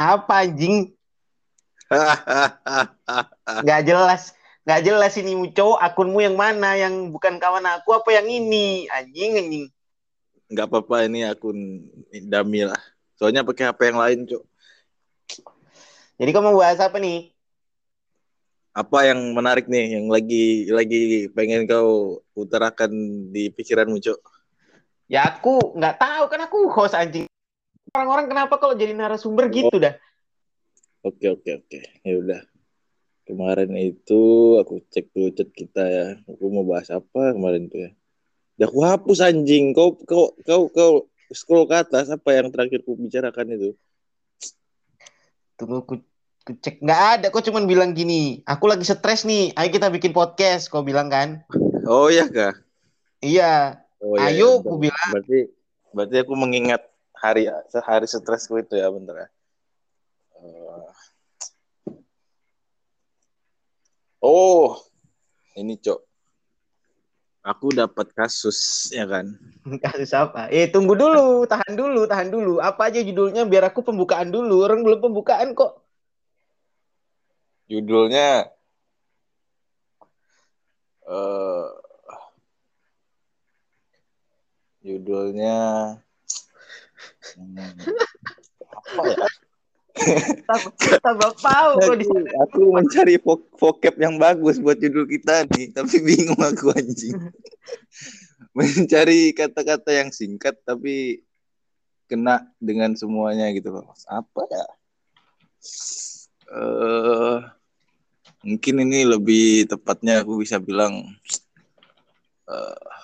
Apa anjing? Gak jelas. Gak jelas ini Muco, akunmu yang mana? Yang bukan kawan aku apa yang ini? Anjing, anjing. Nggak apa-apa ini akun Dami lah. Soalnya pakai HP yang lain, Cuk. Jadi kamu mau bahas apa nih? Apa yang menarik nih yang lagi lagi pengen kau utarakan di pikiranmu, Cuk? Ya aku nggak tahu kan aku host anjing. Orang-orang kenapa kalau jadi narasumber gitu dah? Oke, oke, oke. Ya udah. Kemarin itu aku cek dulu chat kita ya. Aku mau bahas apa kemarin tuh ya. Udah aku hapus anjing. Kau kau kau kau scroll ke atas apa yang terakhir ku bicarakan itu? Tunggu ku, ku cek nggak ada. Kok cuman bilang gini. Aku lagi stres nih. Ayo kita bikin podcast. Kau bilang kan? Oh iya kah? Iya. Oh, iya, Ayo, iya, aku bilang. Berarti berarti aku mengingat hari sehari stresku itu ya bentar ya. Eh, Oh, ini cok. Aku dapat kasus ya kan. Kasus apa? Eh tunggu dulu. Tahan dulu. Tahan dulu. Apa aja judulnya biar aku pembukaan dulu. Orang belum pembukaan kok. Judulnya eh judulnya hmm, apa ya? Tambah pau Aku, aku mencari vo- vocab yang bagus buat judul kita nih, tapi bingung aku anjing. mencari kata-kata yang singkat tapi kena dengan semuanya gitu loh. Apa ya? Eh mungkin ini lebih tepatnya aku bisa bilang eh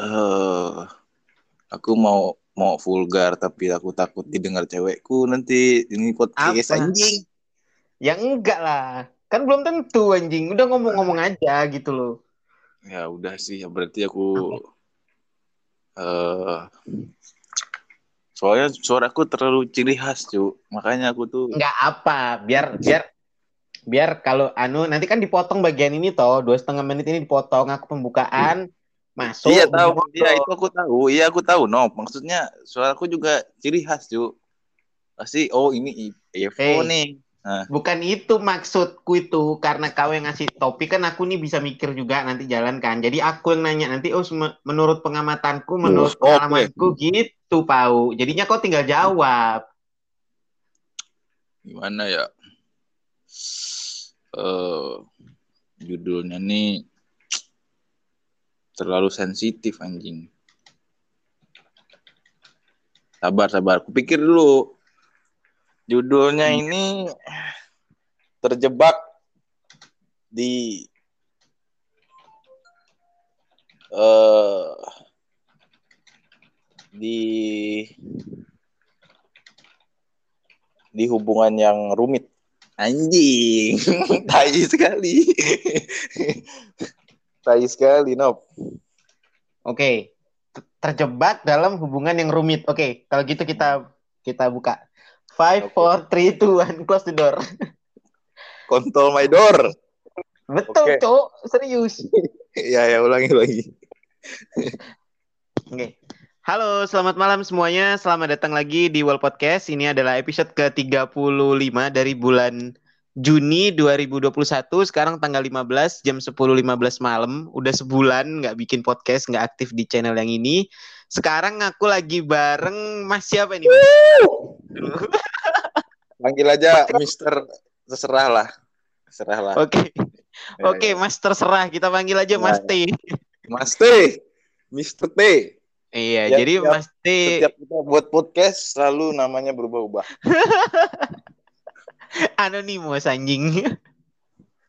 eh, aku mau mau vulgar tapi aku takut didengar cewekku nanti ini podcast Apa? anjing. Ya enggak lah. Kan belum tentu anjing. Udah ngomong-ngomong aja gitu loh. Ya udah sih, ya berarti aku eh soalnya suaraku terlalu ciri khas. Makanya aku tuh Enggak apa. Biar biar biar kalau anu nanti kan dipotong bagian ini toh dua setengah menit ini dipotong aku pembukaan masuk Iya tahu, iya itu aku tahu. Iya aku tahu, no. Maksudnya suaraku juga ciri khas, cu. Pasti oh ini Evo Eh. nih. bukan itu maksudku itu karena kau yang ngasih topik kan aku nih bisa mikir juga nanti jalan kan jadi aku yang nanya nanti oh menurut pengamatanku menurut oke. pengalamanku gitu pau jadinya kau tinggal jawab Gimana ya? Eh judulnya nih terlalu sensitif anjing. Sabar, sabar. Kupikir dulu. Judulnya ini terjebak di eh di di hubungan yang rumit. Anjing, tai sekali. tai sekali, Nop. oke Ter- terjebak dalam hubungan yang rumit oke kalau gitu kita kita buka five Oke. four three two one close the door Kontrol my door. betul Oke. cowok serius ya, ya, ulangi lagi. Oke. Halo, selamat malam semuanya. Selamat datang lagi di World Podcast. Ini adalah episode ke-35 dari bulan Juni 2021. Sekarang tanggal 15 jam 10.15 malam. Udah sebulan nggak bikin podcast, nggak aktif di channel yang ini. Sekarang aku lagi bareng Mas siapa ini? Mas? Panggil aja Mister terserah lah. Terserah lah. Oke. Ya, Oke, ya. Mas terserah. Kita panggil aja Mas T. Mas T. Mister T. Iya, Ya, jadi siap. Mas T Setiap kita buat podcast selalu namanya berubah-ubah. anonimus anjing.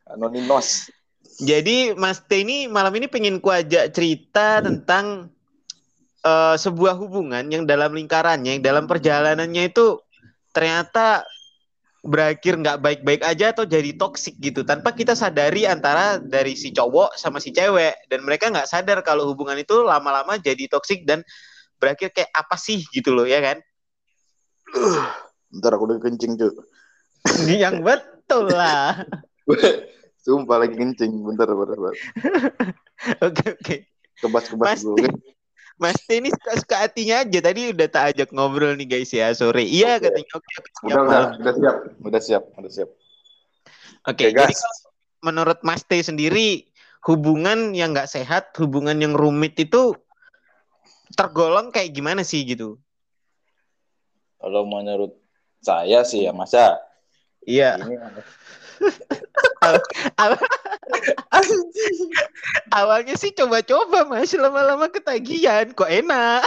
Anonymous. Jadi Mas T ini malam ini pengen ku ajak cerita tentang eh, sebuah hubungan yang dalam lingkarannya, yang dalam perjalanannya itu ternyata berakhir nggak baik-baik aja atau jadi toksik gitu tanpa kita sadari antara dari si cowok sama si cewek dan mereka nggak sadar kalau hubungan itu lama-lama jadi toksik dan berakhir kayak apa sih gitu loh ya kan? Bentar aku udah kencing, cuy. Yang betul lah. Sumpah lagi kencing. Bentar, bentar, bentar. Oke oke. Kebas-kebas Mas dulu. Mas T ini suka-suka hatinya aja. Tadi udah tak ajak ngobrol nih guys ya sore. Iya Oke. katanya oke siap, Udah, udah, udah siap, udah siap, udah siap. Oke, Oke, jadi gas. kalau menurut Mas T sendiri hubungan yang nggak sehat, hubungan yang rumit itu tergolong kayak gimana sih gitu? Kalau menurut saya sih ya, masa Iya. Awalnya sih coba-coba Mas, lama-lama ketagihan, kok enak.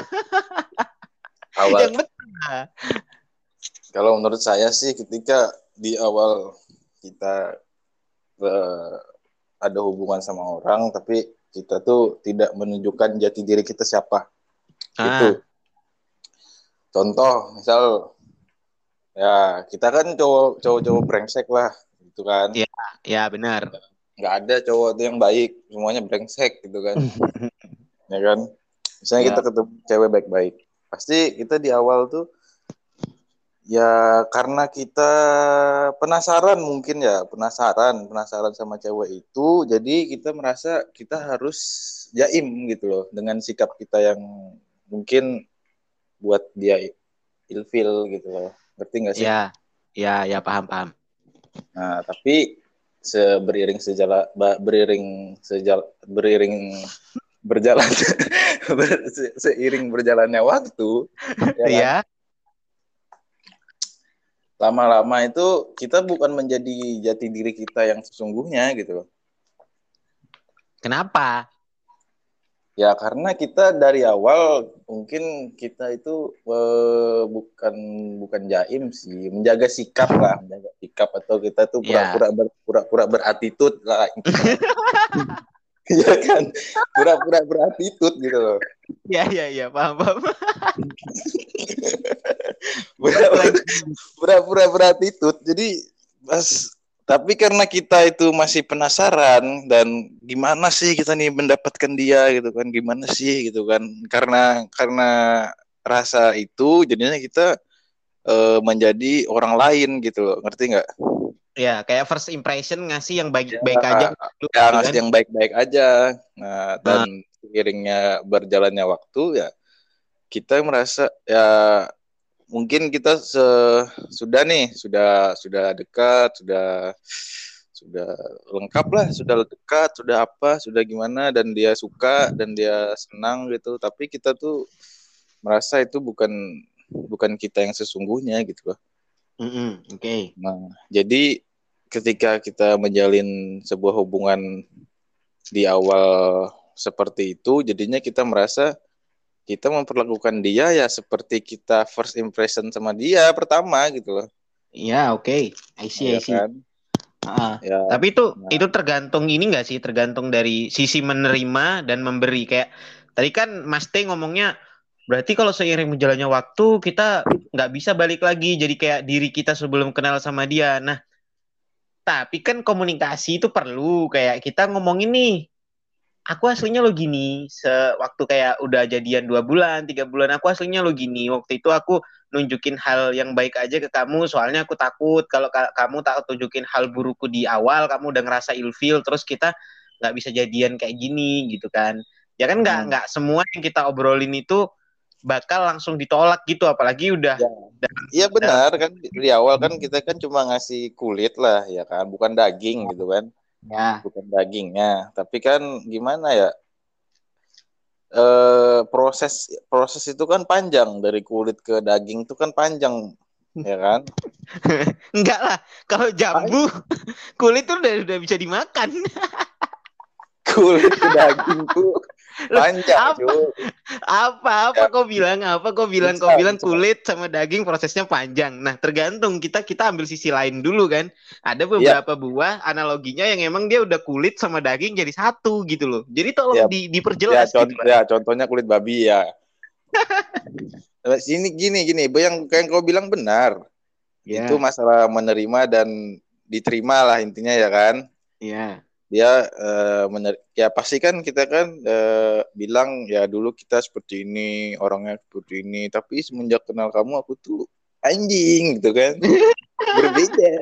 awal Yang betul. Kalau menurut saya sih ketika di awal kita eh, ada hubungan sama orang tapi kita tuh tidak menunjukkan jati diri kita siapa. Ah, Contoh misal ya kita kan cowok cowok-cowok brengsek lah gitu kan. Iya. ya benar. Nggak ada cowok tuh yang baik, semuanya brengsek gitu kan. ya kan? Misalnya Ya. kita ketemu cewek baik-baik. Pasti kita di awal tuh ya karena kita penasaran mungkin ya, penasaran, penasaran sama cewek itu, jadi kita merasa kita harus jaim gitu loh dengan sikap kita yang mungkin buat dia ilfil gitu loh. Ngerti nggak sih? Ya, ya, ya paham paham. Nah, tapi seberiring sejala beriring sejal beriring berjalan ber- se- seiring berjalannya waktu ya kan, Iya. lama-lama itu kita bukan menjadi jati diri kita yang sesungguhnya gitu loh. Kenapa? Ya karena kita dari awal mungkin kita itu eh, bukan bukan jaim sih, menjaga sikap lah, menjaga sikap atau kita tuh Ya. pura-pura ber, pura-pura beratitude lah. Iya kan? Pura-pura beratitude gitu loh. Ya, ya, ya, paham paham. Pura-pura beratitude. Jadi pas tapi karena kita itu masih penasaran dan gimana sih kita nih mendapatkan dia gitu kan gimana sih gitu kan. Karena karena rasa itu jadinya kita eh, menjadi orang lain gitu loh. Ngerti nggak? Ya, kayak first impression ngasih yang Ya, baik-baik aja dulu, ya ngasih kan? yang baik-baik aja. Nah dan seiringnya berjalannya waktu ya kita merasa ya mungkin kita se- sudah nih sudah sudah dekat sudah sudah lengkap lah sudah dekat sudah apa sudah gimana dan dia suka dan dia senang gitu tapi kita tuh merasa itu bukan bukan kita yang sesungguhnya gitu loh Mm-mm, Oke. Nah, jadi ketika kita menjalin sebuah hubungan di awal seperti itu, jadinya kita merasa kita memperlakukan dia ya seperti kita first impression sama dia pertama gitu loh. Ya, oke. I see, Ya I see. kan? Ah. Ya, Tapi itu Nah. itu tergantung ini enggak sih? Tergantung dari sisi menerima dan memberi. Kayak tadi kan Mas T ngomongnya berarti kalau seiring berjalannya waktu kita nggak bisa balik lagi jadi kayak diri kita sebelum kenal sama dia. Nah, tapi kan komunikasi itu perlu kayak kita ngomongin nih. Aku aslinya lo gini, sewaktu kayak udah jadian dua bulan, tiga bulan, aku aslinya lo gini. Waktu itu aku nunjukin hal yang baik aja ke kamu, soalnya aku takut kalau ka- kamu tak tunjukin hal burukku di awal, kamu udah ngerasa ilfeel, terus kita nggak bisa jadian kayak gini gitu kan. Ya kan nggak Hmm. nggak semua yang kita obrolin itu bakal langsung ditolak gitu, apalagi udah Ya. Iya benar kan di awal kan kita kan cuma ngasih kulit lah ya kan, bukan daging gitu kan. Ya. Bukan dagingnya tapi kan gimana ya? Eh proses proses itu kan panjang. Dari kulit ke daging itu kan panjang ya kan? Enggak lah. Kalau jambu kulit tuh udah udah bisa dimakan. kulit ke daging tuh panjang apa? Apa apa Ya. kau bilang apa kau bilang kau bilang kulit sama daging prosesnya panjang. Nah, tergantung kita kita ambil sisi lain dulu kan. Ada Iya. beberapa buah analoginya yang emang dia udah kulit sama daging jadi satu gitu loh. Jadi tolong Ya. di, ya, diperjelas gitu. ya contohnya kulit babi ya sini gini gini yang yang kau bilang benar Ya, itu masalah menerima dan diterima lah intinya ya kan ya. Dia eh, mener- ya pasti kan kita kan eh, bilang ya dulu kita seperti ini orangnya seperti ini tapi semenjak kenal kamu aku tuh anjing gitu kan. Berbeda.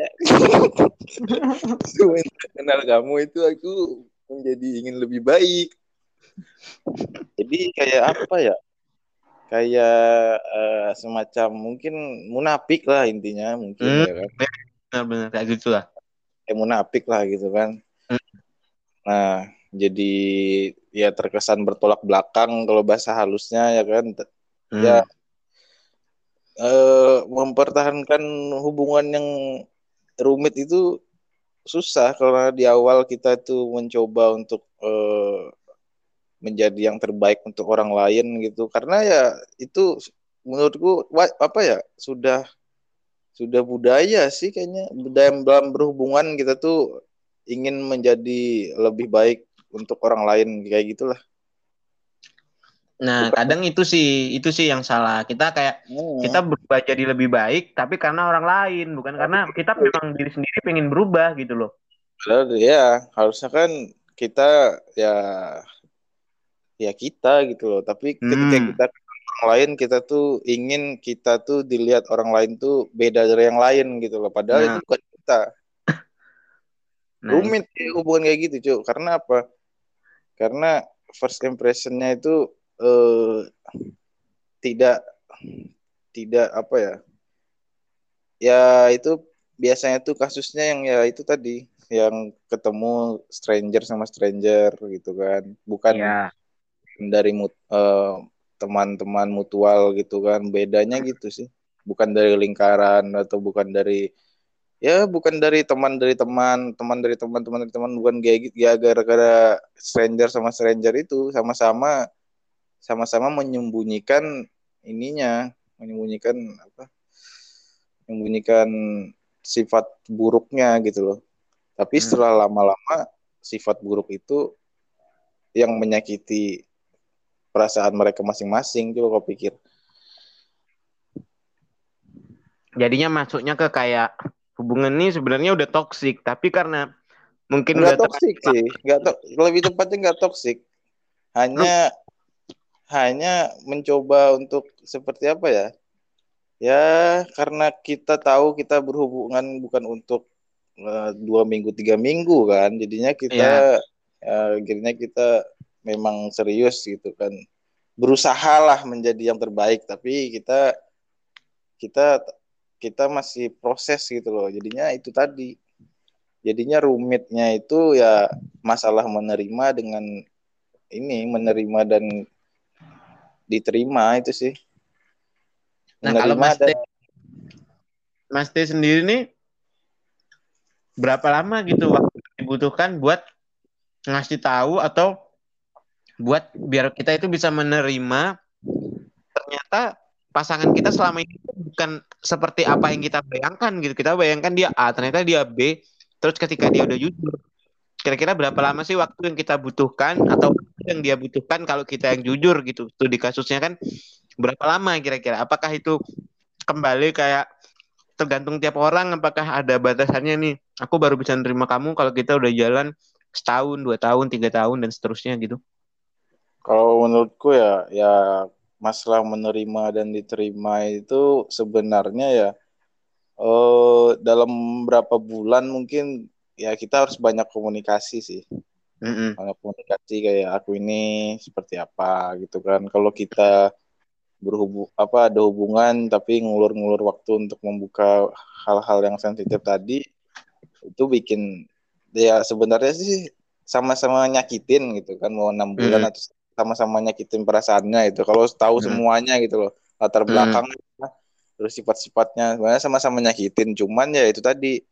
Semenjak kenal kamu itu aku menjadi ingin lebih baik. Jadi kayak apa ya? Kayak uh, semacam mungkin munafik lah intinya mungkin hmm, ya kan. Benar-benar kayak gitu lah. Kayak munafik lah gitu kan. Nah jadi ya terkesan bertolak belakang kalau bahasa halusnya ya kan? Hmm. ya uh, mempertahankan hubungan yang rumit itu susah karena di awal kita tuh mencoba untuk uh, menjadi yang terbaik untuk orang lain gitu. Karena ya itu menurutku apa ya sudah sudah budaya sih kayaknya. Budaya dalam berhubungan kita tuh ingin menjadi lebih baik untuk orang lain kayak gitulah Nah, kadang itu sih itu sih yang salah. Kita kayak hmm. kita berubah jadi lebih baik tapi karena orang lain, bukan karena kita memang diri sendiri pengen berubah gitu loh. ya, harusnya kan kita ya ya kita gitu loh tapi hmm. ketika kita orang lain kita tuh ingin kita tuh dilihat orang lain tuh beda dari yang lain gitu loh padahal nah. itu bukan kita nah, rumit itu. hubungan kayak gitu cuy karena apa? Karena first impressionnya itu eh, tidak tidak apa ya? Ya itu biasanya tuh kasusnya yang ya itu tadi yang ketemu stranger sama stranger gitu kan. Bukan ya dari uh, teman-teman mutual gitu kan. Bedanya gitu sih. Bukan dari lingkaran atau bukan dari ya bukan dari teman dari teman teman dari teman teman dari teman bukan kayak gitu ya gara-gara stranger sama stranger itu sama-sama sama-sama menyembunyikan ininya menyembunyikan apa menyembunyikan sifat buruknya gitu loh tapi hmm. setelah lama-lama sifat buruk itu yang menyakiti perasaan mereka masing-masing coba kau pikir jadinya masuknya ke kayak hubungan ini sebenarnya udah toksik tapi karena mungkin nggak toksik sih. Nggak to lebih tepatnya nggak toksik hanya hanya mencoba untuk seperti apa ya? Ya karena kita tahu kita berhubungan bukan untuk uh, dua minggu tiga minggu kan. Jadinya kita yeah. uh, akhirnya kita memang serius gitu kan. Berusaha lah menjadi yang terbaik tapi kita kita kita masih proses gitu loh. Jadinya itu tadi. Jadinya rumitnya itu ya masalah menerima dengan ini menerima dan diterima itu sih. Nah kalau Mas dan... Mas T sendiri nih berapa lama gitu waktu dibutuhkan buat ngasih tahu atau buat biar kita itu bisa menerima? Ternyata pasangan kita selama ini bukan seperti apa yang kita bayangkan gitu. Kita bayangkan dia A, ternyata dia B. Terus ketika dia udah jujur, kira-kira berapa lama sih waktu yang kita butuhkan atau yang dia butuhkan kalau kita yang jujur gitu. Studi kasusnya kan berapa lama kira-kira? Apakah itu kembali kayak tergantung tiap orang apakah ada batasannya nih aku baru bisa nerima kamu kalau kita udah jalan setahun dua tahun tiga tahun dan seterusnya gitu kalau menurutku ya ya masalah menerima dan diterima itu sebenarnya ya eh dalam berapa bulan mungkin ya kita harus banyak komunikasi sih. Mm-hmm. Banyak komunikasi kayak aku ini seperti apa gitu kan. Kalau kita berhubung apa ada hubungan tapi ngulur-ngulur waktu untuk membuka hal-hal yang sensitif tadi itu bikin ya sebenarnya sih sama-sama nyakitin gitu kan mau enam bulan mm. atau sama-sama nyakitin perasaannya itu kalau tahu hmm. semuanya gitu loh latar hmm. belakangnya hmm. terus sifat-sifatnya sebenarnya sama-sama nyakitin cuman ya itu tadi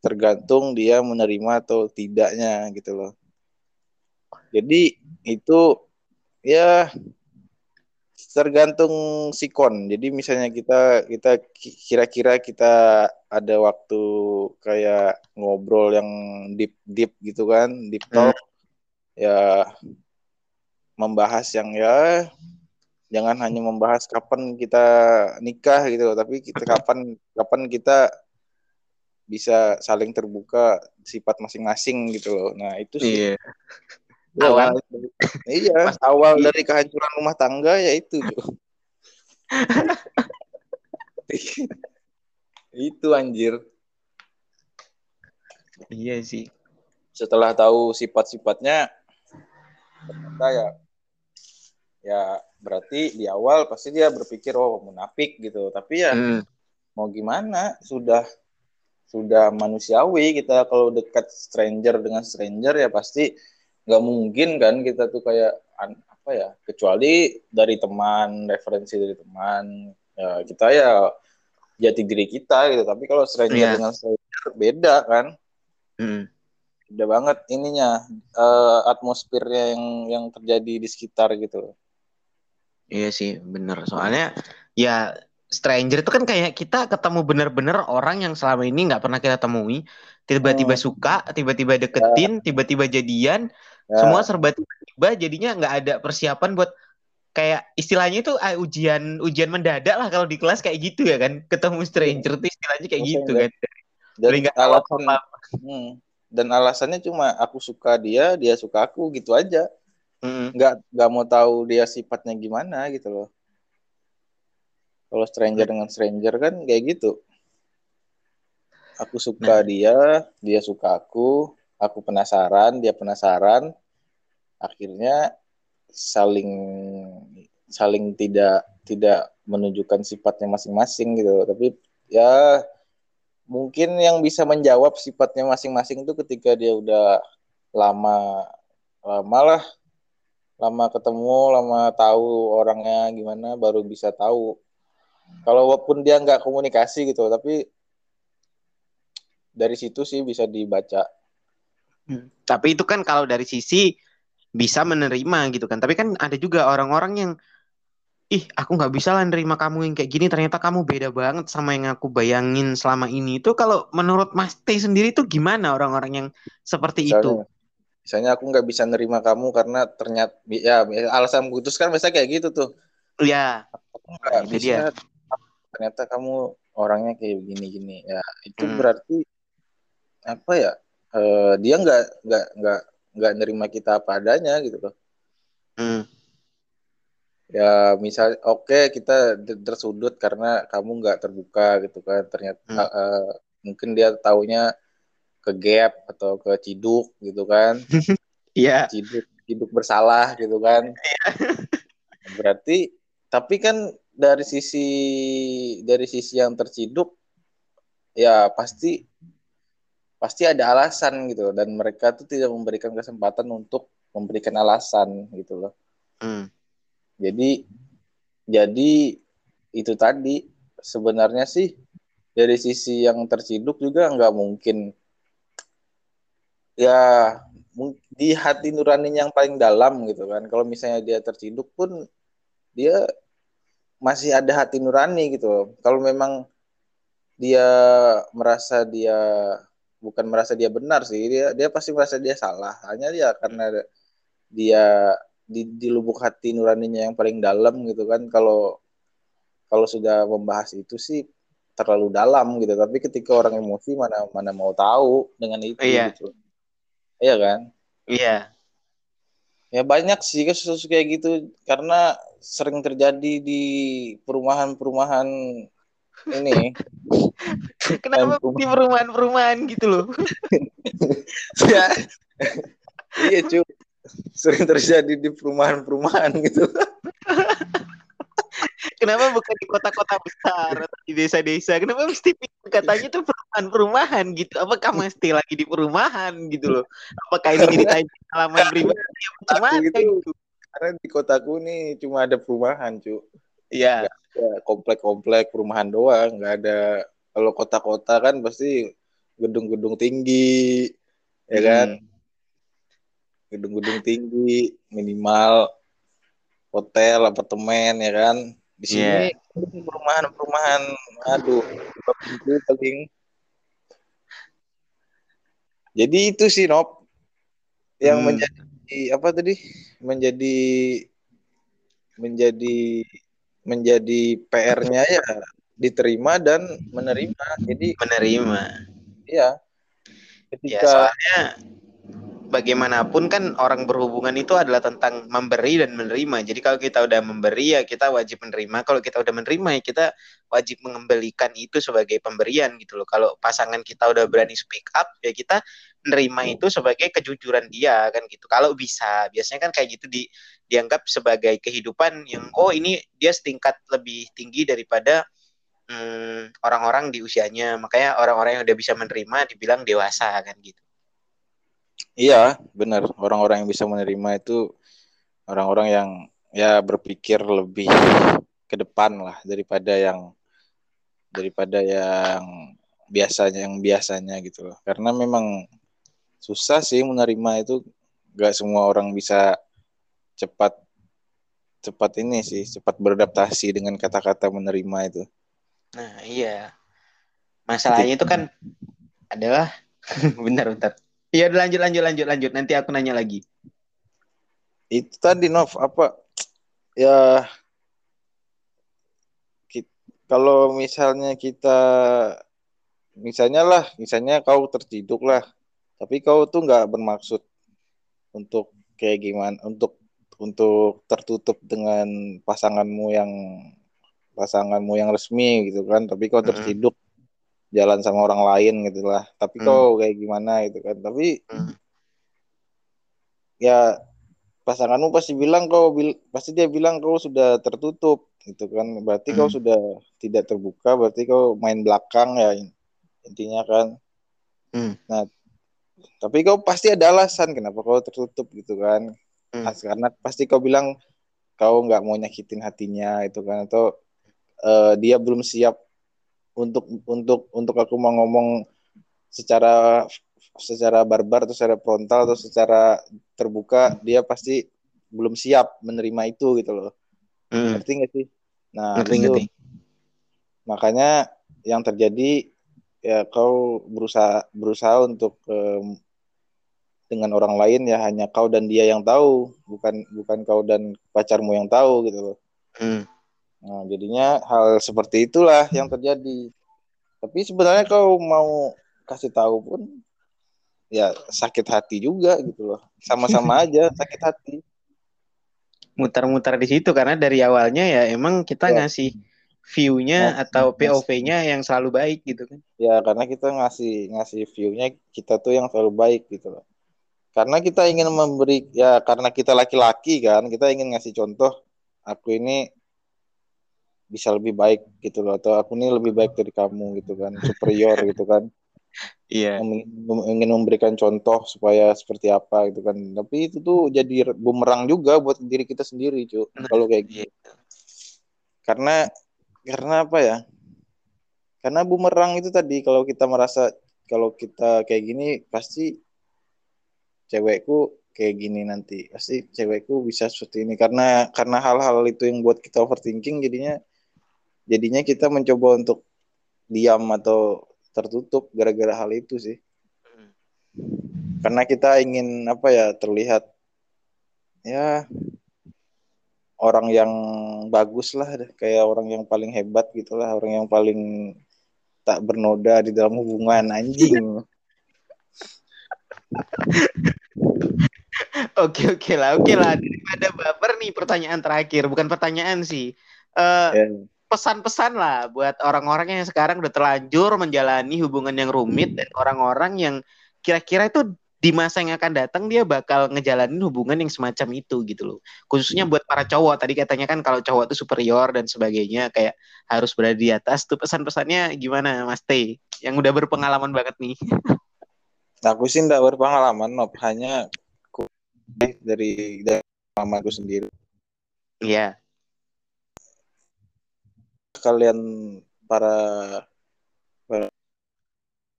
tergantung dia menerima atau tidaknya gitu loh jadi itu ya tergantung sikon jadi misalnya kita kita kira-kira kita ada waktu kayak ngobrol yang deep deep gitu kan deep talk hmm. ya membahas yang ya jangan hanya membahas kapan kita nikah gitu loh, tapi kita kapan kapan kita bisa saling terbuka sifat masing-masing gitu loh. Nah, itu sih. Iya. Ya, awal iya, Mas, awal iya. dari kehancuran rumah tangga ya itu. itu anjir. Iya sih. Setelah tahu sifat-sifatnya ternyata ya ya berarti di awal pasti dia berpikir oh munafik gitu. Tapi ya Hmm. mau gimana? Sudah sudah manusiawi kita. Kalau dekat stranger dengan stranger ya pasti nggak mungkin kan kita tuh kayak apa ya kecuali dari teman referensi dari teman. Ya kita ya jati diri kita gitu. Tapi kalau stranger Iya. dengan stranger beda kan? Hmm. beda banget ininya eh, atmosfernya yang yang terjadi di sekitar gitu Iya sih, bener. Soalnya ya stranger itu kan kayak kita ketemu bener-bener orang yang selama ini nggak pernah kita temui, tiba-tiba Hmm. suka, tiba-tiba deketin, tiba-tiba jadian, Ya, semua serba tiba-tiba, jadinya nggak ada persiapan buat kayak istilahnya itu ah, ujian ujian mendadak lah kalau di kelas kayak gitu ya kan, ketemu stranger tuh istilahnya kayak gitu kan. dan Dari nggak alasan apa-apa. hmm, dan alasannya cuma aku suka dia dia suka aku gitu aja Mm. nggak nggak mau tahu dia sifatnya gimana gitu loh. Kalau stranger dengan stranger kan kayak gitu. Aku suka dia dia suka aku aku penasaran dia penasaran. Akhirnya saling saling tidak tidak menunjukkan sifatnya masing-masing gitu tapi ya mungkin yang bisa menjawab sifatnya masing-masing itu ketika dia udah lama lama lah lama ketemu lama tahu orangnya gimana baru bisa tahu kalau walaupun dia nggak komunikasi gitu tapi dari situ sih bisa dibaca Hmm. Tapi itu kan kalau dari sisi bisa menerima gitu kan. Tapi kan ada juga orang-orang yang ih aku nggak bisa lah nerima kamu yang kayak gini. Ternyata kamu beda banget sama yang aku bayangin selama ini. Itu kalau menurut Mas T sendiri itu gimana orang-orang yang seperti itu? Misalnya aku nggak bisa nerima kamu karena ternyata ya alasan memutuskan biasanya kayak gitu tuh Ya, nggak bisa ternyata kamu orangnya kayak gini-gini ya itu Hmm. berarti apa ya eh, dia nggak nggak nggak nggak nerima kita apa adanya gitu loh Hmm. ya misal oke kita d- tersudut karena kamu nggak terbuka gitu kan ternyata Hmm. eh, mungkin dia taunya ke gap atau ke ciduk gitu kan. Iya. ciduk ciduk bersalah gitu kan. Berarti tapi kan dari sisi dari sisi yang terciduk ya pasti pasti ada alasan gitu dan mereka tuh tidak memberikan kesempatan untuk memberikan alasan gitu loh. Hmm. jadi jadi itu tadi sebenarnya sih dari sisi yang terciduk juga nggak mungkin ya di hati nurani yang paling dalam gitu kan. Kalau misalnya dia terciduk pun dia masih ada hati nurani gitu. Kalau memang dia merasa dia bukan merasa dia benar sih dia dia pasti merasa dia salah. Hanya dia karena dia di, di lubuk hati nuraninya yang paling dalam gitu kan. Kalau kalau sudah membahas itu sih terlalu dalam gitu. Tapi ketika orang emosi mana mana mau tahu dengan itu Iya. gitu iya kan? Iya. ya banyak sih kasus kayak gitu karena sering terjadi di perumahan-perumahan ini. Kenapa Dan- di perumahan-perumahan gitu loh? ya. Iya cu. Sering terjadi di perumahan-perumahan gitu Kenapa bukan di kota-kota besar atau di desa-desa? Kenapa mesti katanya itu perumahan-perumahan gitu? Apakah mesti lagi di perumahan gitu loh? Apakah ini nyeritain pengalaman pribadi? aku Gimana gitu gitu? karena di kotaku nih cuma ada perumahan cu Iya. ya, komplek-komplek perumahan doang nggak ada kalau kota-kota kan pasti gedung-gedung tinggi ya kan Hmm. gedung-gedung tinggi minimal hotel apartemen ya kan di sini perumahan-perumahan aduh pintu paling. Jadi itu sih Nop yang Hmm. menjadi apa tadi? Menjadi menjadi menjadi PR-nya ya diterima dan menerima. Jadi Menerima. ya Ya ketika soalnya bagaimanapun kan orang berhubungan itu adalah tentang memberi dan menerima. Jadi kalau kita udah memberi ya kita wajib menerima. Kalau kita udah menerima ya kita wajib mengembalikan itu sebagai pemberian gitu loh. Kalau pasangan kita udah berani speak up ya kita menerima itu sebagai kejujuran dia kan gitu. Kalau bisa, biasanya kan kayak gitu di dianggap sebagai kehidupan yang oh ini dia setingkat lebih tinggi daripada orang hmm, orang-orang di usianya. Makanya orang-orang yang udah bisa menerima dibilang dewasa kan gitu. Iya, benar. Orang-orang yang bisa menerima itu orang-orang yang ya berpikir lebih ke depan lah daripada yang daripada yang biasanya yang biasanya gitu loh. Karena memang susah sih menerima itu gak semua orang bisa cepat cepat ini sih cepat beradaptasi dengan kata-kata menerima itu. Nah iya masalahnya itu kan adalah bentar bentar. Iya lanjut lanjut lanjut lanjut nanti aku nanya lagi. Itu tadi Nov apa ya kalau misalnya kita misalnya lah misalnya kau terciduk lah tapi kau tuh nggak bermaksud untuk kayak gimana untuk untuk tertutup dengan pasanganmu yang pasanganmu yang resmi gitu kan tapi kau terciduk. Jalan sama orang lain gitu lah tapi mm. kau kayak gimana gitu kan tapi mm. ya pasanganmu pasti bilang kau bil pasti dia bilang kau sudah tertutup gitu kan berarti mm. kau sudah tidak terbuka berarti kau main belakang ya intinya kan hmm. nah tapi kau pasti ada alasan kenapa kau tertutup gitu kan hmm. karena pasti kau bilang kau nggak mau nyakitin hatinya itu kan atau uh, dia belum siap untuk untuk untuk aku mau ngomong secara secara barbar atau secara frontal atau secara terbuka dia pasti belum siap menerima itu gitu loh. Hmm. ngerti nggak sih? Nah ngerti, itu, makanya yang terjadi ya kau berusaha berusaha untuk um, dengan orang lain ya hanya kau dan dia yang tahu bukan bukan kau dan pacarmu yang tahu gitu loh. Hmm. Nah jadinya hal seperti itulah yang terjadi tapi sebenarnya kau mau kasih tahu pun ya sakit hati juga gitu loh sama-sama aja sakit hati mutar-mutar di situ karena dari awalnya ya emang kita ya. ngasih view-nya nah, atau POV-nya yang selalu baik gitu kan. Ya, karena kita ngasih ngasih view-nya kita tuh yang selalu baik gitu loh. Karena kita ingin memberi ya karena kita laki-laki kan, kita ingin ngasih contoh aku ini bisa lebih baik gitu loh atau aku ini lebih baik dari kamu gitu kan, superior gitu kan. Iya. Ingin memberikan contoh supaya seperti apa gitu kan. Tapi itu tuh jadi bumerang juga buat diri kita sendiri, cuy. Kalau kayak gitu. Iya. Karena karena apa ya? Karena bumerang itu tadi kalau kita merasa kalau kita kayak gini pasti cewekku kayak gini nanti pasti cewekku bisa seperti ini karena karena hal-hal itu yang buat kita overthinking jadinya jadinya kita mencoba untuk diam atau tertutup gara-gara hal itu sih. Karena kita ingin apa ya terlihat ya orang yang bagus lah kayak orang yang paling hebat gitulah orang yang paling tak bernoda di dalam hubungan anjing. Oke oke lah oke lah. Daripada baper nih pertanyaan terakhir. Bukan pertanyaan sih. Uh, eh, yeah. Pesan-pesan lah buat orang-orang yang sekarang udah terlanjur menjalani hubungan yang rumit dan orang-orang yang kira-kira itu di masa yang akan datang dia bakal ngejalanin hubungan yang semacam itu gitu loh. Khususnya buat para cowok tadi katanya kan kalau cowok itu superior dan sebagainya kayak harus berada di atas tuh pesan-pesannya gimana Mas T yang udah berpengalaman banget nih. Aku sih enggak berpengalaman, Nop. hanya dari dari mamaku sendiri. Iya. Kalian para, para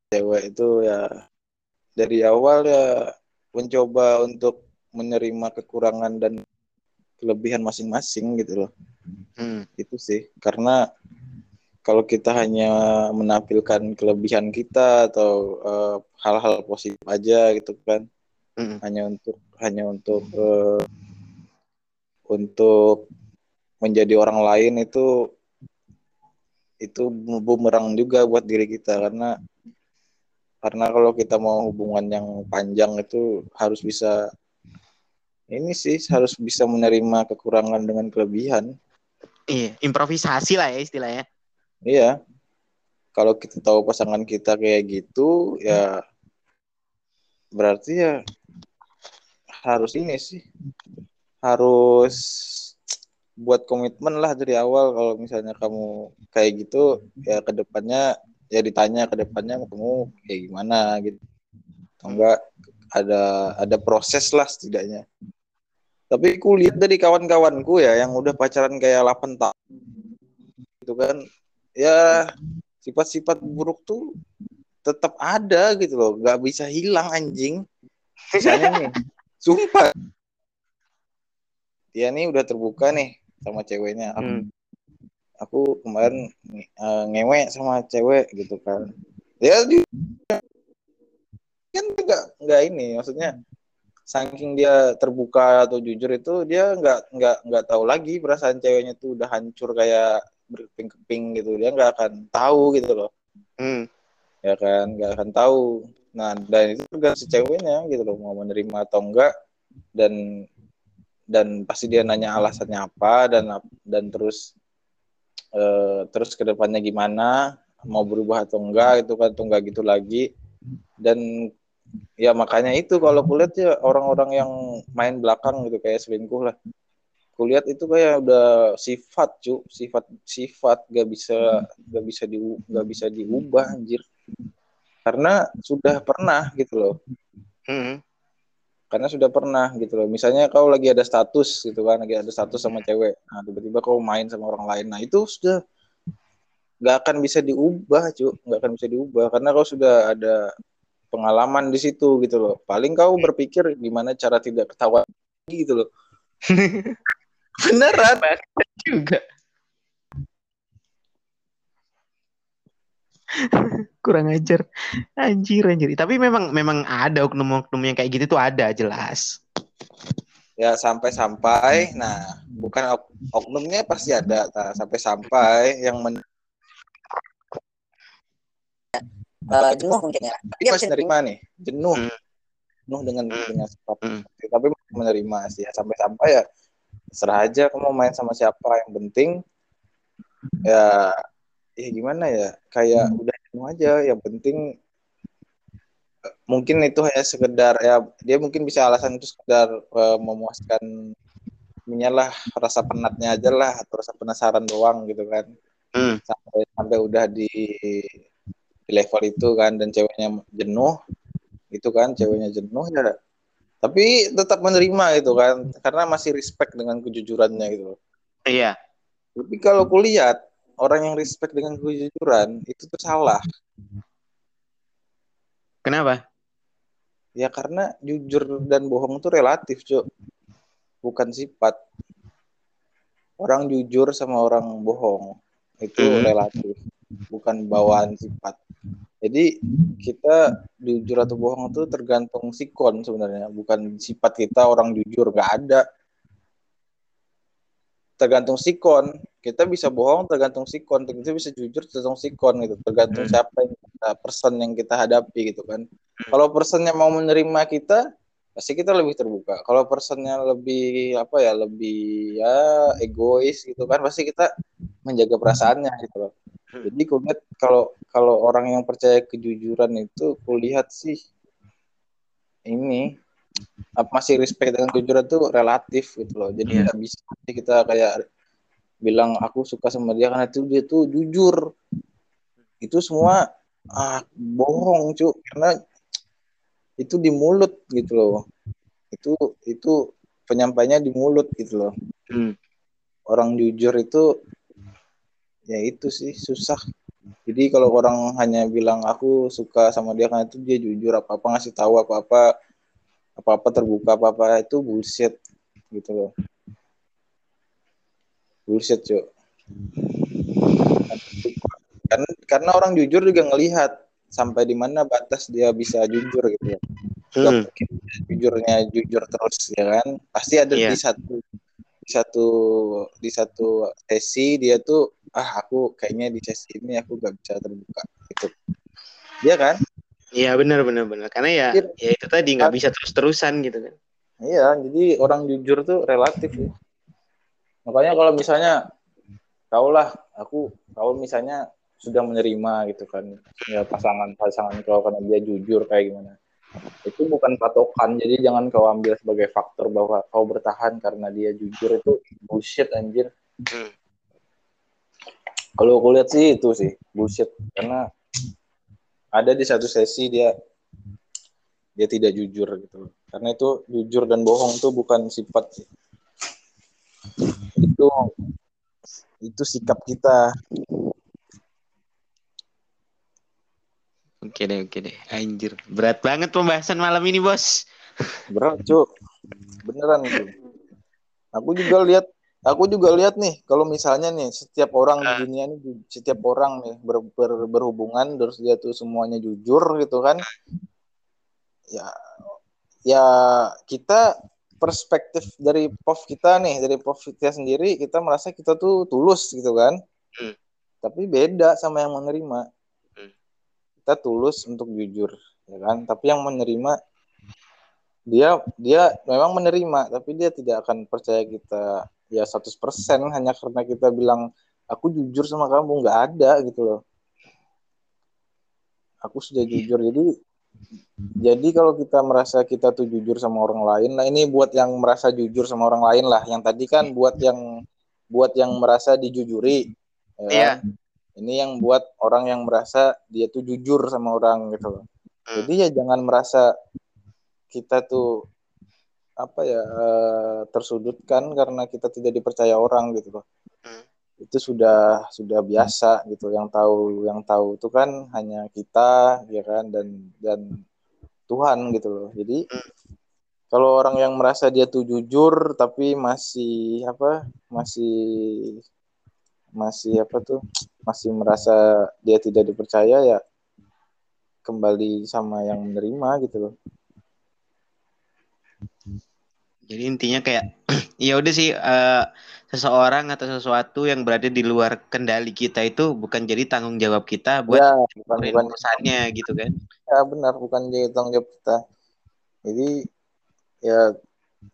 cewek itu ya dari awal ya mencoba untuk menerima kekurangan dan kelebihan masing-masing gitu loh. Hmm. Itu sih karena kalau kita hanya menampilkan kelebihan kita atau uh, hal-hal positif aja gitu kan, hmm. hanya untuk hanya untuk uh, untuk menjadi orang lain itu itu bumerang juga buat diri kita karena karena kalau kita mau hubungan yang panjang itu harus bisa ini sih harus bisa menerima kekurangan dengan kelebihan. Iya, improvisasi lah ya istilahnya. Iya. Kalau kita tahu pasangan kita kayak gitu, ya berarti ya harus ini sih harus buat komitmen lah dari awal kalau misalnya kamu kayak gitu ya ke depannya ya ditanya ke depannya kamu kayak gimana gitu. Atau enggak ada ada proses lah setidaknya. Tapi aku lihat dari kawan-kawanku ya yang udah pacaran kayak 8 tahun itu kan ya sifat-sifat buruk tuh tetap ada gitu loh. Nggak bisa hilang anjing. Misalnya nih sumpah. Dia nih udah terbuka nih sama ceweknya. Aku, Hmm. aku kemarin uh, ngewe sama cewek gitu kan. Ya dia kan nggak nggak ini maksudnya saking dia terbuka atau jujur itu dia nggak nggak nggak tahu lagi perasaan ceweknya tuh udah hancur kayak berkeping-keping gitu. Dia nggak akan tahu gitu loh. Hmm. ya kan nggak akan tahu. Nah dan itu tergantung si ceweknya gitu loh mau menerima atau enggak dan dan pasti dia nanya alasannya apa dan dan terus eh, terus ke depannya gimana mau berubah atau enggak itu kan atau enggak gitu lagi. Dan ya makanya itu kalau kulihat ya orang-orang yang main belakang gitu kayak selingkuh lah. Kulihat itu kayak udah sifat cu sifat sifat gak bisa gak bisa di gak bisa diubah anjir. Karena sudah pernah gitu loh. Hmm. Karena sudah pernah gitu loh. Misalnya kau lagi ada status gitu kan lagi ada status sama cewek. Nah tiba-tiba kau main sama orang lain. Nah itu sudah nggak akan bisa diubah cu nggak akan bisa diubah karena kau sudah ada pengalaman di situ gitu loh. Paling kau berpikir gimana cara tidak ketawa gitu loh. Beneran. Juga kurang ajar. Anjir anjir. Tapi memang memang ada oknum-oknum yang kayak gitu tuh ada jelas. Ya sampai-sampai. Nah bukan ok- oknumnya pasti ada. Nah, sampai-sampai yang men Eh, jenuh mungkin ya. dia masih nerima nih jenuh. Hmm. jenuh dengan Hmm. dengan sifat Hmm. tapi masih menerima sih. Ya sampai-sampai ya serah aja kamu main sama siapa. Yang penting ya ya gimana ya? Kayak udah jenuh aja. Yang penting mungkin itu hanya sekedar ya dia mungkin bisa alasan itu sekedar eh, memuaskan menyalah rasa penatnya aja lah atau rasa penasaran doang gitu kan. Hmm. sampai sampai udah di, di level itu kan dan ceweknya jenuh itu kan ceweknya jenuh ya. Tapi tetap menerima gitu kan. Karena masih respect dengan kejujurannya gitu. Iya. Tapi kalau kulihat orang yang respect dengan kejujuran itu tuh salah. Kenapa? Ya karena jujur dan bohong itu relatif cuk. Bukan sifat. Orang jujur sama orang bohong itu Mhm. relatif. Bukan bawaan sifat. Jadi kita jujur atau bohong itu tergantung sikon sebenarnya. Bukan sifat kita orang jujur gak ada tergantung sikon. Kita bisa bohong tergantung sikon. Kita bisa jujur tergantung sikon gitu. Tergantung Hmm. siapa yang kita person yang kita hadapi gitu kan. Kalau personnya mau menerima kita pasti kita lebih terbuka. Kalau personnya lebih apa ya lebih ya egois gitu kan pasti kita menjaga perasaannya gitu loh. Hmm. jadi kulihat kalau kalau orang yang percaya kejujuran itu kulihat sih ini masih respect dengan kejujuran itu relatif gitu loh. Jadi Iya. nggak bisa kita kayak bilang aku suka sama dia karena itu dia tuh jujur. Itu semua ah bohong cu karena itu di mulut gitu loh. Itu itu penyampainya di mulut gitu loh. Hmm. orang jujur itu ya itu sih susah. Jadi kalau orang hanya bilang aku suka sama dia karena itu dia jujur apa apa ngasih tahu apa apa apa apa terbuka apa apa itu bullshit gitu loh. Bullshit cuy karena karena orang jujur juga ngelihat sampai di mana batas dia bisa jujur gitu ya. Hmm. mungkin jujurnya jujur terus ya kan? Pasti ada Iya. di satu di satu di satu sesi dia tuh ah aku kayaknya di sesi ini aku gak bisa terbuka gitu. Iya kan Iya benar benar benar. Karena ya Mungkin- ya itu tadi nggak bisa terus terusan gitu kan. iya jadi orang jujur tuh relatif ya makanya kalau misalnya kau lah aku kau misalnya sudah menerima gitu kan ya pasangan pasangan kau karena dia jujur kayak gimana. Itu bukan patokan jadi jangan kau ambil sebagai faktor bahwa kau bertahan karena dia jujur. Itu bullshit anjir. Hmm. kalau aku lihat sih itu sih bullshit. Karena ada di satu sesi dia dia tidak jujur gitu. Karena itu jujur dan bohong tuh bukan sifat. Itu itu sikap kita. Oke deh, oke deh. Anjir, berat banget pembahasan malam ini, Bos. berat cuk. Beneran itu aku juga lihat aku juga lihat nih kalau misalnya nih setiap orang di Ah. dunia ini setiap orang nih ber, ber- berhubungan terus dia tuh semuanya jujur gitu kan ya ya kita perspektif dari POV kita nih dari POV kita sendiri kita merasa kita tuh tulus gitu kan Hmm. tapi beda sama yang menerima Hmm. kita tulus untuk jujur ya kan tapi yang menerima dia dia memang menerima tapi dia tidak akan percaya kita ya 100% hanya karena kita bilang aku jujur sama kamu nggak ada gitu loh aku sudah jujur jadi jadi kalau kita merasa kita tuh jujur sama orang lain nah ini buat yang merasa jujur sama orang lain lah yang tadi kan buat yang buat yang merasa dijujuri ya Iya. kan? ini yang buat orang yang merasa dia tuh jujur sama orang gitu loh Hmm. jadi ya jangan merasa kita tuh apa ya eh, tersudutkan karena kita tidak dipercaya orang gitu loh Hmm. itu sudah sudah biasa gitu yang tahu yang tahu itu kan hanya kita ya kan dan dan Tuhan gitu loh jadi Hmm. kalau orang yang merasa dia tuh jujur tapi masih apa masih masih apa tuh masih merasa dia tidak dipercaya ya kembali sama yang menerima gitu loh Jadi intinya kayak ya udah sih eh, seseorang atau sesuatu yang berada di luar kendali kita itu bukan jadi tanggung jawab kita buat ya bukan bukan. urusannya gitu kan. ya benar bukan jadi tanggung jawab kita. Jadi ya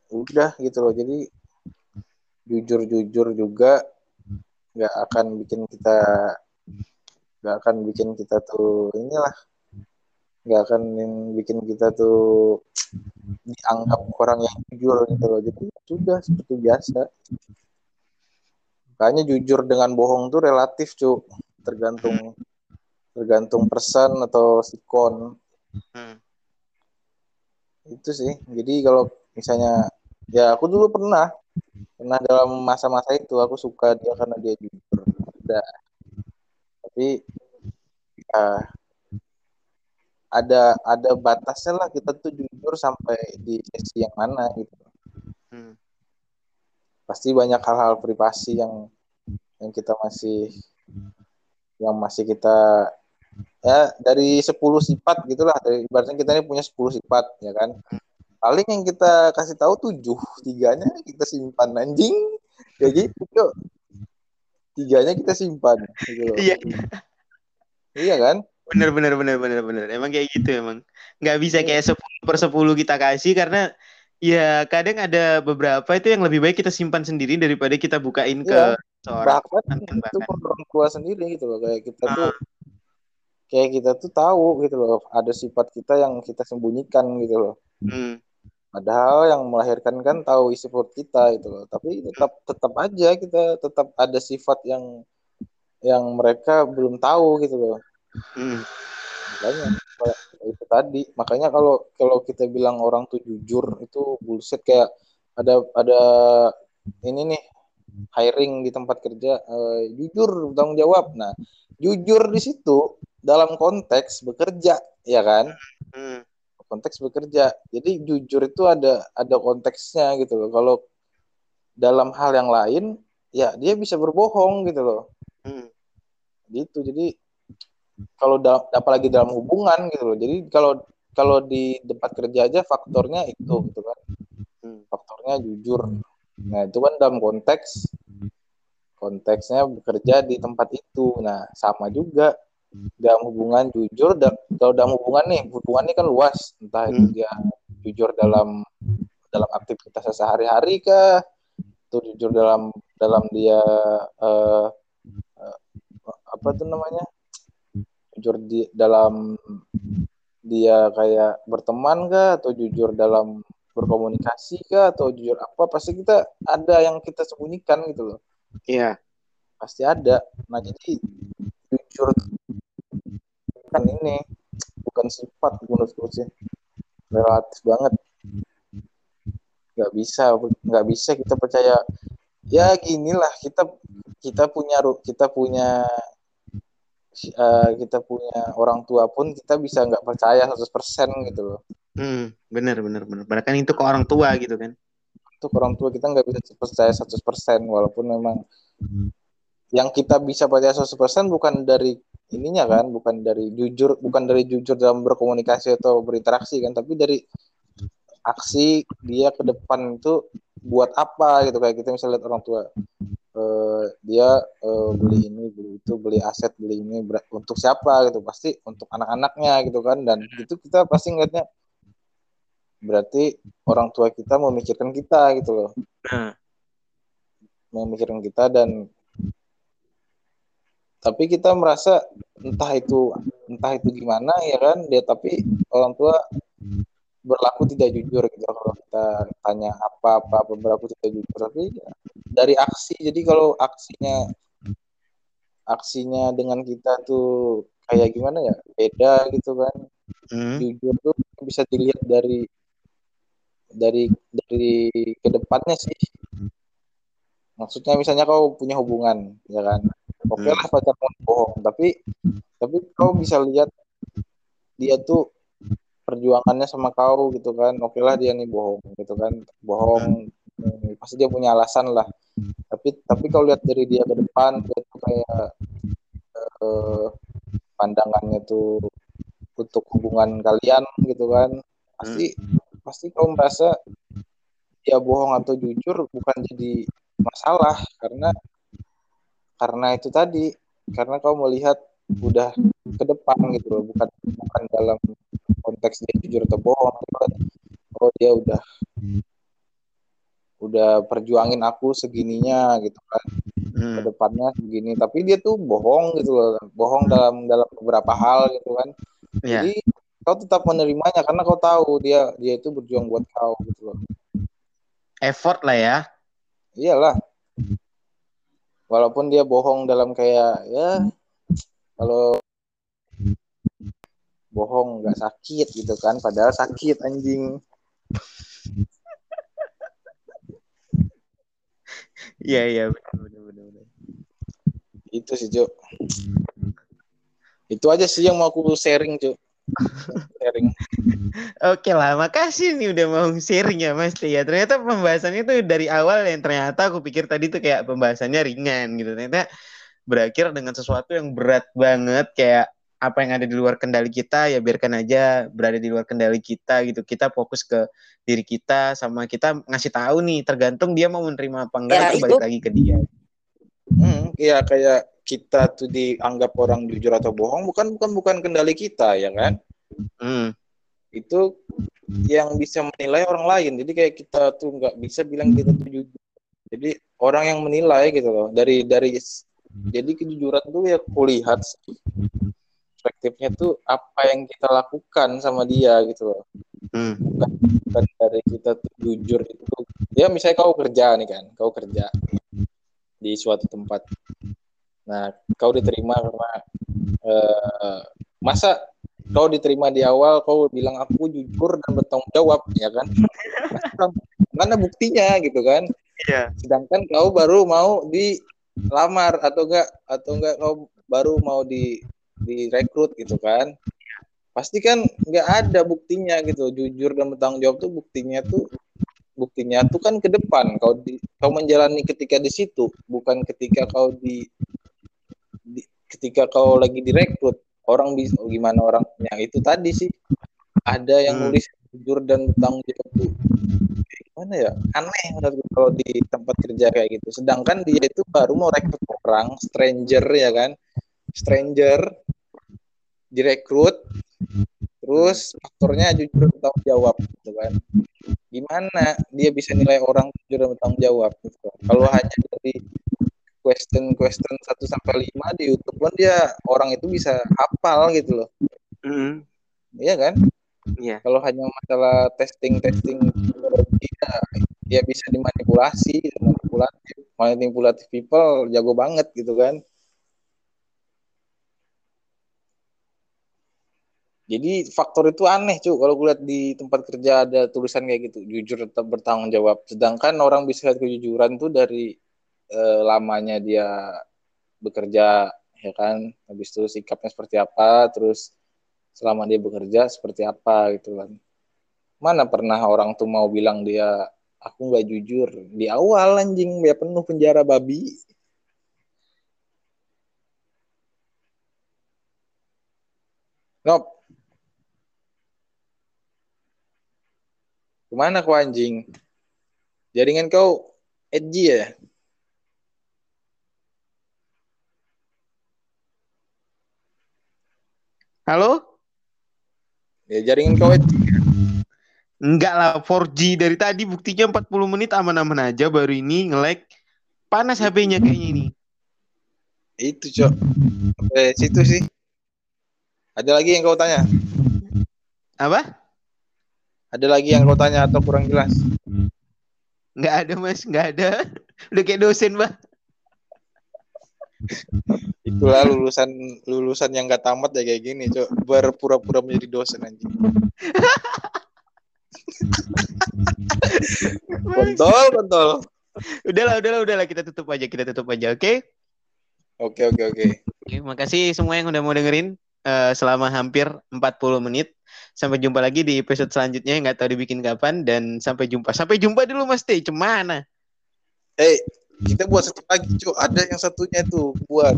udah gitu loh. Jadi jujur jujur juga nggak akan bikin kita nggak akan bikin kita tuh inilah nggak akan bikin kita tuh dianggap orang yang jujur gitu loh. Jadi sudah seperti biasa. Makanya jujur dengan bohong tuh relatif cu tergantung tergantung persen atau sikon Hmm. itu sih. Jadi kalau misalnya ya aku dulu pernah pernah dalam masa-masa itu aku suka dia karena dia jujur. Udah. Tapi ya ada ada batasnya lah kita tuh jujur sampai di sesi yang mana gitu Hmm. pasti banyak hal-hal privasi yang yang kita masih yang masih kita ya dari 10 sifat gitulah dari ibaratnya kita ini punya 10 sifat ya kan paling yang kita kasih tahu tujuh tiganya kita simpan anjing kayak gitu yuk. tiganya kita simpan gitu loh. Iya. iya kan Bener bener bener bener bener. Emang kayak gitu emang. Nggak bisa kayak 10 per 10 kita kasih karena ya kadang ada beberapa itu yang lebih baik kita simpan sendiri daripada kita bukain ke Iya. seorang bahkan itu orang tua sendiri gitu loh kayak kita Ah. tuh kayak kita tuh tahu gitu loh ada sifat kita yang kita sembunyikan gitu loh Hmm. Padahal yang melahirkan kan tahu isi perut kita itu loh. Tapi tetap tetap aja kita tetap ada sifat yang yang mereka belum tahu gitu loh. Hmm. Makanya itu tadi. Makanya kalau kalau kita bilang orang tuh jujur itu bullshit kayak ada ada ini nih hiring di tempat kerja eh, jujur tanggung jawab. Nah, jujur di situ dalam konteks bekerja ya kan? Hmm. konteks bekerja. Jadi jujur itu ada ada konteksnya gitu loh. Kalau dalam hal yang lain, ya dia bisa berbohong gitu loh. Hmm. Gitu. Jadi kalau da- apalagi dalam hubungan gitu loh. Jadi kalau kalau di tempat kerja aja faktornya itu gitu kan. Hmm. Faktornya jujur. Nah, itu kan dalam konteks konteksnya bekerja di tempat itu. Nah, sama juga dalam hubungan jujur dan kalau dalam hubungan nih hubungan ini kan luas entah itu Hmm. dia jujur dalam dalam aktivitasnya sehari-hari kah itu jujur dalam dalam dia eh, eh, apa tuh namanya jujur di dalam dia kayak berteman kah atau jujur dalam berkomunikasi kah atau jujur apa pasti kita ada yang kita sembunyikan gitu loh. Iya. pasti ada. Nah jadi jujur kan ini bukan sifat menurutku sih. Relatif banget. Nggak bisa nggak bisa kita percaya ya ginilah kita kita punya kita punya eh, kita punya orang tua pun kita bisa nggak percaya 100% gitu loh Hmm, bener bener bener. Padahal kan itu ke orang tua gitu kan. untuk orang tua kita nggak bisa percaya 100% walaupun memang yang kita bisa percaya 100% bukan dari ininya kan bukan dari jujur bukan dari jujur dalam berkomunikasi atau berinteraksi kan tapi dari aksi dia ke depan itu buat apa gitu kayak kita misalnya lihat orang tua Eh, dia eh, beli ini beli itu beli aset beli ini ber- untuk siapa gitu. Pasti untuk anak-anaknya gitu kan. Dan itu kita pasti ngeliatnya berarti orang tua kita memikirkan kita gitu loh. Nah, memikirkan kita dan tapi kita merasa entah itu entah itu gimana ya kan. Dia tapi orang tua berlaku tidak jujur gitu kalau kita tanya apa apa berlaku tidak jujur. Tapi ya, dari aksi jadi kalau aksinya aksinya dengan kita tuh kayak gimana ya? Beda gitu kan. Hmm, jujur tuh bisa dilihat dari dari dari ke depannya sih. Maksudnya misalnya kau punya hubungan ya kan? Oke lah pacar mau bohong. Tapi tapi kau bisa lihat dia tuh perjuangannya sama kau gitu kan. Oke lah dia nih bohong gitu kan. Bohong. Hmm, pasti dia punya alasan lah. Tapi tapi kau lihat dari dia ke depan dia kayak eh, pandangannya tuh untuk hubungan kalian gitu kan. Pasti pasti kau merasa dia bohong atau jujur bukan jadi masalah karena karena itu tadi. Karena kau melihat udah ke depan gitu loh. Bukan bukan dalam konteks dia jujur atau bohong kan, oh dia udah udah perjuangin aku segininya gitu kan. Ke hmm, depannya segini. Tapi dia tuh bohong gitu loh. Bohong dalam dalam beberapa hal gitu kan. Ya. jadi kau tetap menerimanya karena kau tahu dia dia itu berjuang buat kau gitu loh. Effort lah ya. iyalah. Walaupun dia bohong dalam kayak ya kalau bohong nggak sakit gitu kan padahal sakit anjing. Iya iya itu sih Cuk. Itu aja sih yang mau aku sharing Cuk. Sharing. Oke lah, makasih nih udah mau sharing ya Mas Tia. Ternyata pembahasannya tuh dari awal yang ternyata aku pikir tadi tuh kayak pembahasannya ringan gitu. Ternyata berakhir dengan sesuatu yang berat banget kayak apa yang ada di luar kendali kita ya biarkan aja berada di luar kendali kita gitu. Kita fokus ke diri kita sama kita ngasih tahu nih tergantung dia mau menerima apa enggak Ya, itu itu- balik lagi ke dia. hmm, ya kayak kita tuh dianggap orang jujur atau bohong bukan bukan bukan kendali kita ya kan Hmm. itu yang bisa menilai orang lain jadi kayak kita tuh nggak bisa bilang kita tuh jujur jadi orang yang menilai gitu loh dari dari jadi kejujuran tuh ya kulihat sih. Perspektifnya tuh apa yang kita lakukan sama dia gitu loh. Hmm. bukan dari kita tuh jujur itu. Ya misalnya kau kerja nih kan kau kerja di suatu tempat. Nah kau diterima karena eh, masa kau diterima di awal kau bilang aku jujur dan bertanggung jawab ya kan? Mana buktinya gitu kan? Iya. sedangkan kau baru mau dilamar atau enggak atau enggak kau baru mau di direkrut gitu kan. Pasti kan nggak ada buktinya gitu. Jujur dan bertanggung jawab tuh buktinya tuh buktinya tuh kan ke depan. Kau di, kau menjalani ketika di situ bukan ketika kau di, di- ketika kau lagi direkrut. Orang bisa oh, gimana orangnya? Itu tadi sih. Ada yang Hmm. nulis jujur dan bertanggung jawab tuh. Kayak gimana ya? Aneh kalau di tempat kerja kayak gitu. Sedangkan dia itu baru mau rekrut orang stranger ya kan. Stranger direkrut terus faktornya jujur dan bertanggung jawab gitu kan gimana dia bisa nilai orang jujur dan bertanggung jawab gitu kalau hanya dari question question 1 sampai 5 di YouTube pun dia orang itu bisa hafal gitu loh Hmm. Iya kan? Iya. Kalau hanya masalah testing testing ya, ya bisa dimanipulasi, manipulatif, manipulatif people jago banget gitu kan. Jadi faktor itu aneh cuy kalau gue lihat di tempat kerja ada tulisan kayak gitu jujur tetap bertanggung jawab. Sedangkan orang bisa lihat kejujuran tuh dari eh, lamanya dia bekerja ya kan, habis itu sikapnya seperti apa, terus selama dia bekerja seperti apa gitu kan. Mana pernah orang tuh mau bilang dia aku nggak jujur di awal anjing ya penuh penjara babi. Nop, Ke mana kau anjing? Jaringan kau edgy ya? Halo? Ya jaringan kau edgy. Enggak lah 4G dari tadi buktinya 40 menit aman-aman aja baru ini nge-lag. Panas HP-nya kayaknya ini. Itu, Cok. Sampai situ sih. Ada lagi yang kau tanya? Apa? Ada lagi yang kau tanya atau kurang jelas? Enggak ada mas, enggak ada. Udah kayak dosen bah. Itulah lulusan lulusan yang gak tamat ya kayak gini, Cok. Berpura-pura menjadi dosen anjing. kontol, kontol. Udahlah, udahlah, udahlah kita tutup aja, kita tutup aja, oke? Oke, oke, oke. Oke, makasih semua yang udah mau dengerin eh, selama hampir 40 menit. Sampai jumpa lagi di episode selanjutnya nggak tahu dibikin kapan dan sampai jumpa. Sampai jumpa dulu Mas Teh. Cemana? Eh, kita buat satu lagi, Cok. Ada yang satunya tuh buat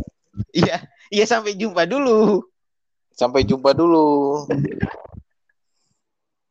Iya, iya sampai jumpa dulu. sampai jumpa dulu.